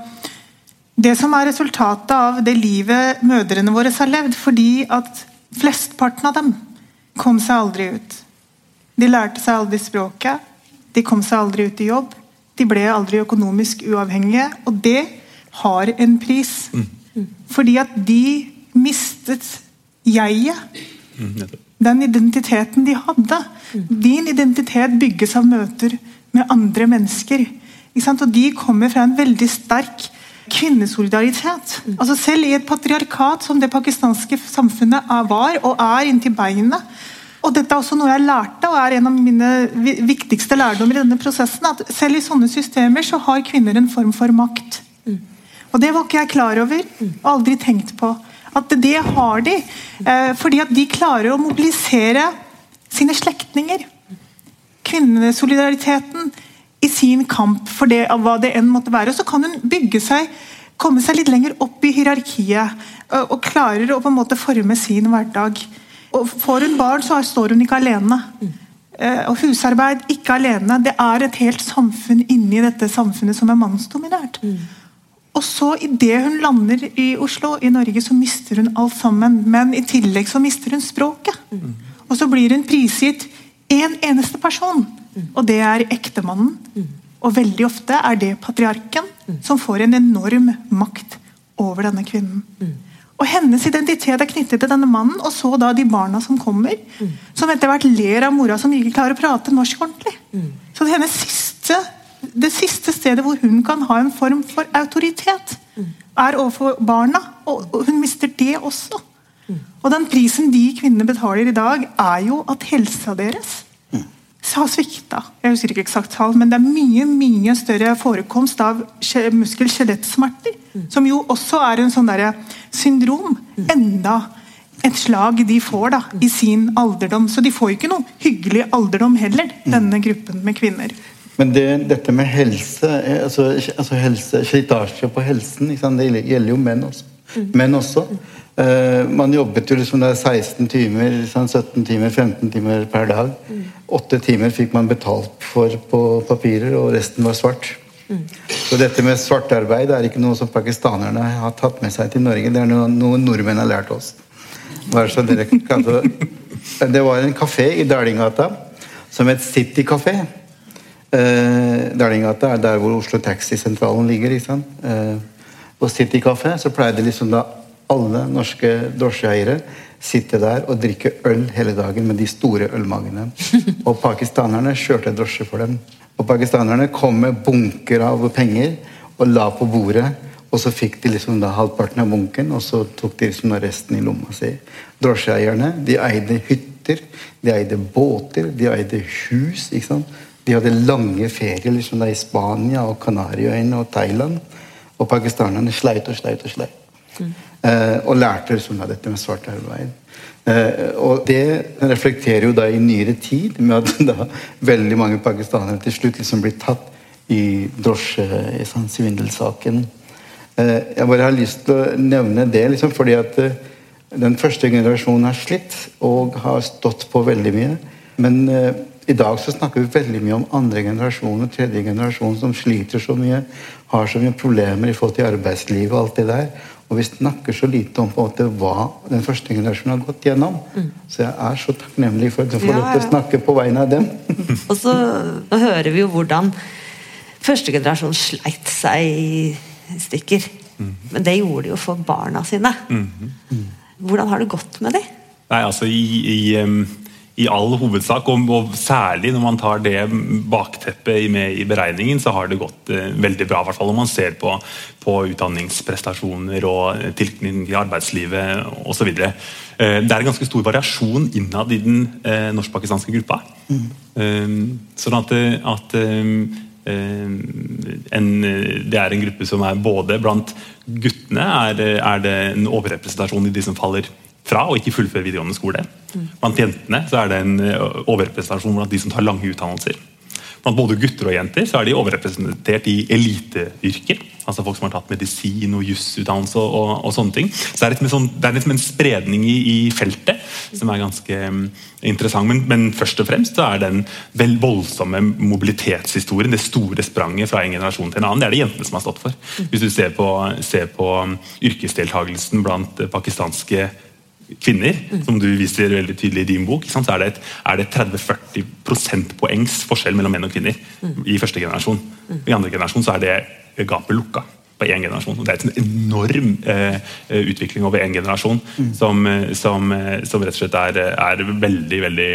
Det som er resultatet av det livet mødrene våre har levd, fordi at flestparten av dem kom seg aldri ut. De lærte seg aldri språket, de kom seg aldri ut i jobb. De ble aldri økonomisk uavhengige, og det har en pris. Fordi at de mistet jeget. Mm. Den identiteten de hadde. Din identitet bygges av møter med andre mennesker. Ikke sant? Og de kommer fra en veldig sterk kvinnesolidaritet. Altså Selv i et patriarkat som det pakistanske samfunnet var og er inntil beinet. Og dette er også noe jeg lærte, og er en av mine viktigste lærdommer i denne prosessen. At selv i sånne systemer så har kvinner en form for makt. Og det var ikke jeg klar over, og aldri tenkt på. At det har de. Eh, fordi at de klarer å mobilisere sine slektninger. Kvinnesolidariteten i sin kamp for det, av hva det enn måtte være. Og så kan hun bygge seg, komme seg litt lenger opp i hierarkiet. Og, klarer å på en måte forme sin hverdag. Og Får hun barn, så står hun ikke alene. Eh, og husarbeid ikke alene. Det er et helt samfunn inni dette samfunnet som er mannsdominert. Og så Idet hun lander i Oslo, i Norge, så mister hun alt sammen. Men i tillegg så mister hun språket. Og så blir hun prisgitt én eneste person, og det er ektemannen. Og veldig ofte er det patriarken som får en enorm makt over denne kvinnen. Og Hennes identitet er knyttet til denne mannen, og så da de barna som kommer. Som etter hvert ler av mora som ikke klarer å prate norsk ordentlig. Så det, hennes siste, det siste stedet hvor hun kan ha en form for autoritet, er overfor barna. Og hun mister det også. Og den prisen de kvinnene betaler i dag, er jo at helsa deres har svikta. Jeg husker ikke eksakt tall, men det er mye mye større forekomst av muskel-skjelettsmerter. Som jo også er en sånn derre syndrom. Enda et slag de får da, i sin alderdom. Så de får ikke noe hyggelig alderdom heller, denne gruppen med kvinner. Men det, dette med helse, eh, altså, altså helse, slitasje på helsen, det gjelder jo menn også. Menn også. Uh, man jobbet jo liksom der 16 timer, sånn 17 timer, 15 timer per dag. Åtte timer fikk man betalt for på papirer, og resten var svart. Så dette med svartarbeid er ikke noe som pakistanerne har tatt med seg til Norge. Det er noe, noe nordmenn har lært oss. Det var en kafé i Dælingata som het City Café. Eh, Dælingata er der hvor Oslo Taxisentralen ligger. ikke sant? Eh, på City Café så pleide liksom da alle norske drosjeeiere sitte der og drikke øl hele dagen med de store ølmagene. Og pakistanerne kjørte drosje for dem. Og pakistanerne kom med bunker av penger og la på bordet. Og så fikk de liksom da halvparten av bunken, og så tok de liksom resten i lomma si. Drosjeeierne de eide hytter, de eide båter, de eide hus. ikke sant? De hadde lange ferier liksom i Spania og Kanariøyene og Thailand. Og pakistanerne sleit og sleit og sleit. Eh, og lærte liksom da dette med svart arbeid. Eh, og det reflekterer jo da i nyere tid med at da veldig mange pakistanere til slutt liksom blir tatt i drosje i sånn. Eh, jeg bare har lyst til å nevne det liksom fordi at eh, den første generasjonen har slitt og har stått på veldig mye. Men eh, i dag så snakker vi veldig mye om andre generasjon og tredje generasjon som sliter så mye, har så mye problemer i forhold til arbeidslivet og alt det der. Og vi snakker så lite om på en måte hva den første generasjonen har gått gjennom. Så jeg er så takknemlig for at få får lov til å snakke på vegne av dem. Og så hører vi jo hvordan første generasjon sleit seg i stykker. Men det gjorde de jo for barna sine. Hvordan har det gått med dem? Nei, altså i, i, em, i all hovedsak, og, og særlig når man tar det bakteppet med i beregningen, så har det gått eh, veldig bra. Hvert fall når man ser på, på utdanningsprestasjoner og tilknytning til arbeidslivet osv. Eh, det er en ganske stor variasjon innad i den eh, norsk-pakistanske gruppa. Eh, sånn at, eh, at eh, eh, en, det er en gruppe som er både blant guttene er, er det en overrepresentasjon i de som faller fra og ikke fullfører videregående skole. Blant jentene så er det en eh, overrepresentasjon blant de som tar lange utdannelser. Blant både gutter og jenter så er de overrepresentert i eliteyrker. Altså folk som har tatt medisin og jusutdannelse og, og, og sånne ting. Så det er sånn, det er en spredning i, i feltet som er ganske um, interessant. Men, men først og fremst så er den vel voldsomme mobilitetshistorien, det store spranget fra en generasjon til en annen, det er det jentene som har stått for. Hvis du ser på, ser på yrkesdeltakelsen yrkesdeltagelsen blant eh, pakistanske kvinner, som du viser veldig tydelig i din bok, så er det, et, det 30-40 prosentpoengs forskjell mellom menn og kvinner i første generasjon. I andre generasjon så er det gapet lukka på én generasjon. og Det er en enorm eh, utvikling over én generasjon som, som, som, rett og slett er, er, veldig veldig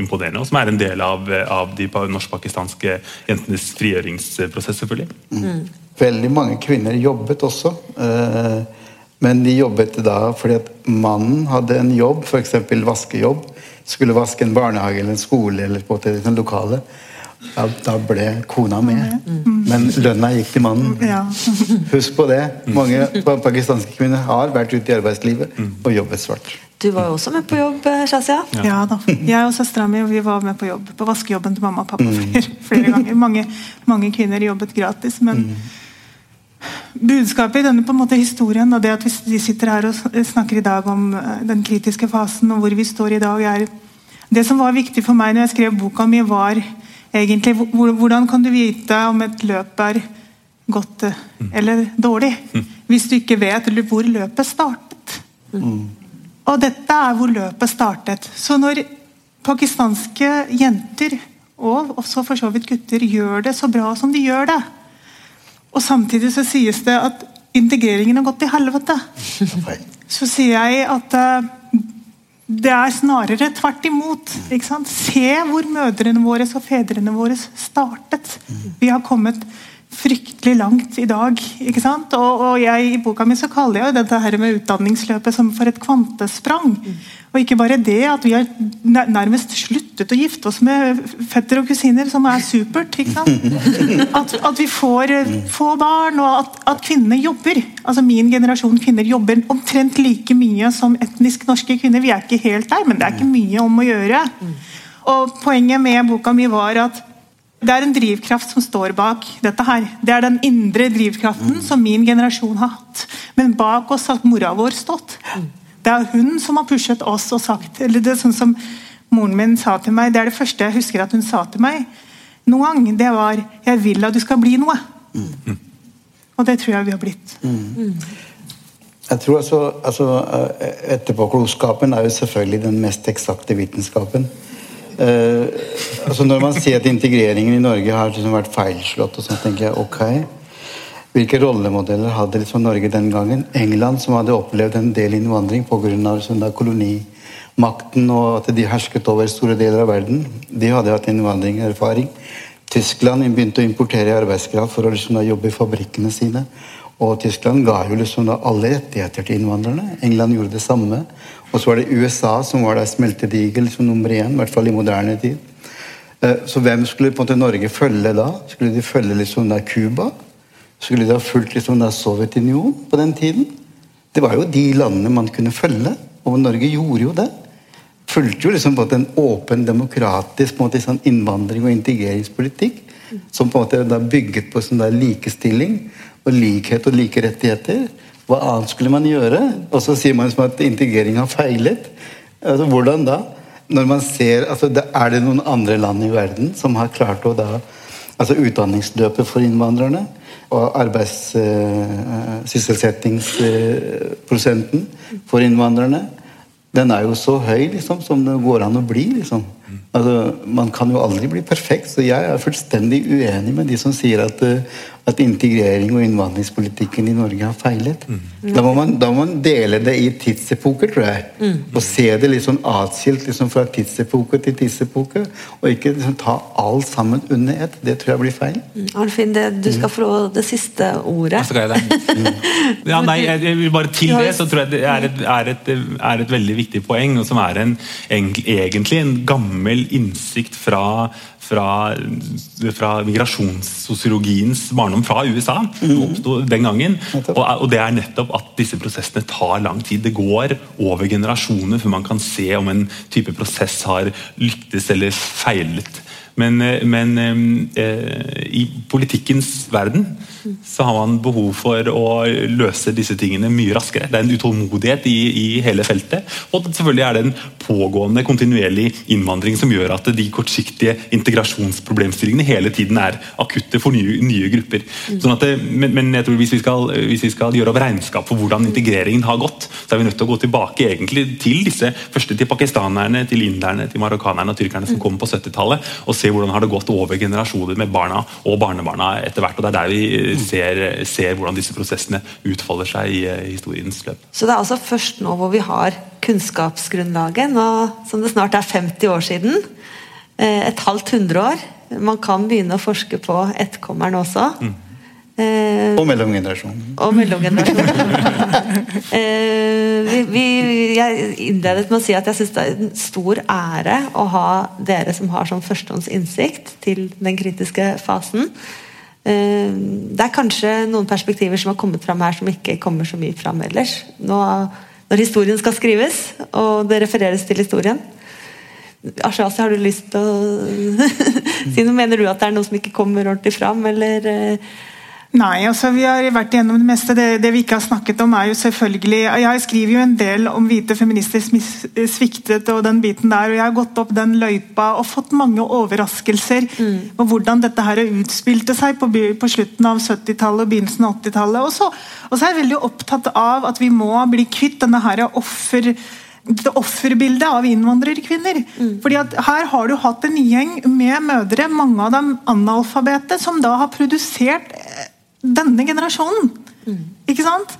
imponerende, og som er en del av, av de norsk-pakistanske jentenes frigjøringsprosess, selvfølgelig. Mm. Veldig mange kvinner jobbet også. Eh, men de jobbet da fordi at mannen hadde en jobb, f.eks. vaskejobb. Skulle vaske en barnehage eller en skole eller på et lokale. Ja, da ble kona med. Men lønna gikk til mannen. Husk på det. Mange pakistanske kvinner har vært ute i arbeidslivet og jobbet svart. Du var jo også med på jobb, Shazia? Ja. ja da. Jeg og søstera mi vi var med på jobb. På vaskejobben til mamma og pappa flere, flere ganger. Mange, mange, kvinner jobbet gratis. men mm budskapet i denne på en måte historien og det at vi sitter her og snakker i dag om eh, den kritiske fasen og hvor vi står i dag, er Det som var viktig for meg når jeg skrev boka mi, var egentlig hvordan kan du vite om et løp er godt eh, eller dårlig hvis du ikke vet hvor løpet startet. Og dette er hvor løpet startet. Så når pakistanske jenter, og også for så vidt gutter, gjør det så bra som de gjør det, og samtidig så sies det at integreringen har gått til helvete. Så sier jeg at uh, det er snarere tvert imot. Se hvor mødrene våre og fedrene våre startet. Vi har kommet fryktelig langt i dag. Og, og jeg, I boka mi så kaller jeg dette her med utdanningsløpet som for et kvantesprang. Og ikke bare det at vi har nærmest sluttet å gifte oss med fetter og kusiner, som er supert. At, at vi får få barn, og at, at, kvinnene jobber. Altså Min generasjon kvinner jobber omtrent like mye som etnisk norske kvinner. Vi er ikke helt der, men det er ikke mye om å gjøre. Og Poenget med boka mi var at det er en drivkraft som står bak dette her. Det er den indre drivkraften mm. som min generasjon har hatt. Men bak oss har mora vår stått. Det er hun som har pushet oss og sagt eller det er sånn som Moren min sa til meg, det er det første jeg husker at hun sa til meg noen gang, det var 'Jeg vil at du skal bli noe'. Mm. Og det tror jeg vi har blitt. Mm. Jeg tror altså, altså Etterpåklokskapen er jo selvfølgelig den mest eksakte vitenskapen. Uh, altså Når man sier at integreringen i Norge har liksom vært feilslått, og sånn, tenker jeg ok. Hvilke rollemodeller hadde liksom Norge den gangen? England, som hadde opplevd en del innvandring pga. Kolonimakten og at de hersket over store deler av verden. De hadde hatt innvandringerfaring. Tyskland begynte å importere arbeidskraft for å liksom jobbe i fabrikkene sine. Og Tyskland ga jo liksom alle rettigheter til innvandrerne. England gjorde det samme. Og så var det USA som var der smeltedigel som nummer én, i hvert fall i moderne tid. Eh, så hvem skulle på en måte Norge følge da? Skulle de følge liksom Cuba? Skulle de ha fulgt liksom Sovjetunionen på den tiden? Det var jo de landene man kunne følge, og Norge gjorde jo det. Fulgte jo liksom på en åpen, demokratisk måte, sånn innvandring- og integreringspolitikk som på en måte da bygget på sånn likestilling og likhet og like rettigheter. Hva annet skulle man gjøre? Og så sier man at integrering har feilet. Altså, hvordan da? Når man ser, altså, Er det noen andre land i verden som har klart å da altså Utdanningsløpet for innvandrerne og arbeidssysselsettingsprosenten for innvandrerne den er jo så høy liksom, som det går an å bli. liksom. Altså, man kan jo aldri bli perfekt, så jeg er fullstendig uenig med de som sier at, uh, at integrering og innvandringspolitikken i Norge har feilet. Mm. Da, må man, da, må man, dele det i tidsepoker, tror jeg. Mm. Og se det litt sånn atskilt liksom fra tidsepoke til tidsepoke. Og ikke liksom, ta alt sammen under ett. Det tror jeg blir feil. Mm. Arnfinn, det, du skal få det siste ordet. ja, nei, jeg vil bare Til det så tror jeg det er et, er et, er et veldig viktig poeng, og som er en, egentlig en gammel innsikt fra, fra, fra migrasjonssosiologiens barndom fra USA. som mhm. den gangen. Og, og, det er nettopp at disse prosessene tar lang tid. Det går over generasjoner før man kan se om en type prosess har lyktes eller feilet. Men, eh, men eh, i politikkens verden så har man behov for å løse disse tingene mye raskere. Det er en utålmodighet i, i hele feltet. Og selvfølgelig er det en pågående, kontinuerlig innvandring som gjør at de kortsiktige integrasjonsproblemstillingene hele tiden er akutte for nye, nye grupper. Sånn det, men, men, jeg tror hvis vi, skal, hvis vi skal gjøre opp regnskap for hvordan integreringen har gått, så er vi nødt til å gå tilbake egentlig til disse første til pakistanerne, til inderne, til marokkanerne og tyrkerne som kom på 70-tallet, og se hvordan har det gått over generasjoner med barna og barnebarna etter hvert. og Det er der vi ser, ser hvordan disse prosessene utfolder seg i, i historiens løp. Så det er altså først nå hvor vi har kunnskapsgrunnlaget, nå som det snart er 50 år siden, eh, et halvt hundreår. Man kan begynne å forske på etterkommeren også. Mm. Eh, og mellomgenerasjonen. Og mellomgenerasjonen. eh, vi, vi, jeg innledet med å si at jeg syns det er en stor ære å ha dere som har sånn førstehåndsinnsikt til den kritiske fasen. Eh, det er kanskje noen perspektiver som har kommet fram her som ikke kommer så mye fram ellers. Nå, når historien skal skrives, og det refereres til historien. Ashasi, har du lyst til å si noe? Mener du at det er noe som ikke kommer ordentlig fram, eller eh, Nei, altså vi har vært igjennom det meste. Det, det, vi ikke har snakket om, er jo selvfølgelig Jeg skriver jo en del om hvite feminister sviktet og den biten der. og Jeg har gått opp den løypa og fått mange overraskelser mm. på hvordan dette her utspilte seg på, på slutten av 70-tallet og begynnelsen av 80-tallet. Og, og, så er jeg veldig opptatt av at vi må bli kvitt denne her offer det offerbildet av innvandrerkvinner. Mm. Fordi at Her har du hatt en gjeng med mødre, mange av dem analfabete, som da har produsert denne generasjonen. Mm. Ikke sant?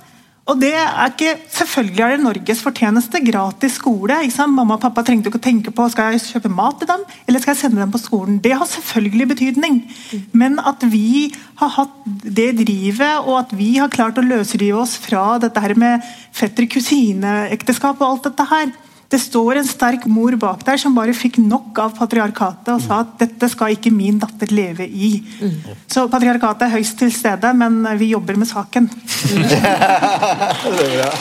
Og det er ikke, Selvfølgelig er det Norges fortjeneste. Gratis skole. ikke sant? Mamma og pappa trengte ikke å tenke på skal jeg kjøpe mat til dem eller skal jeg sende dem på skolen. Det har selvfølgelig betydning. Mm. Men at vi har hatt det drivet, og at vi har klart å løsrive oss fra dette her med fetter-kusine-ekteskap og alt dette her, det står en sterk mor bak der som bare fikk nok av patriarkatet og sa at dette skal ikke min datter leve i. Mm. Så patriarkatet er høyst til stede, men vi jobber med saken. det.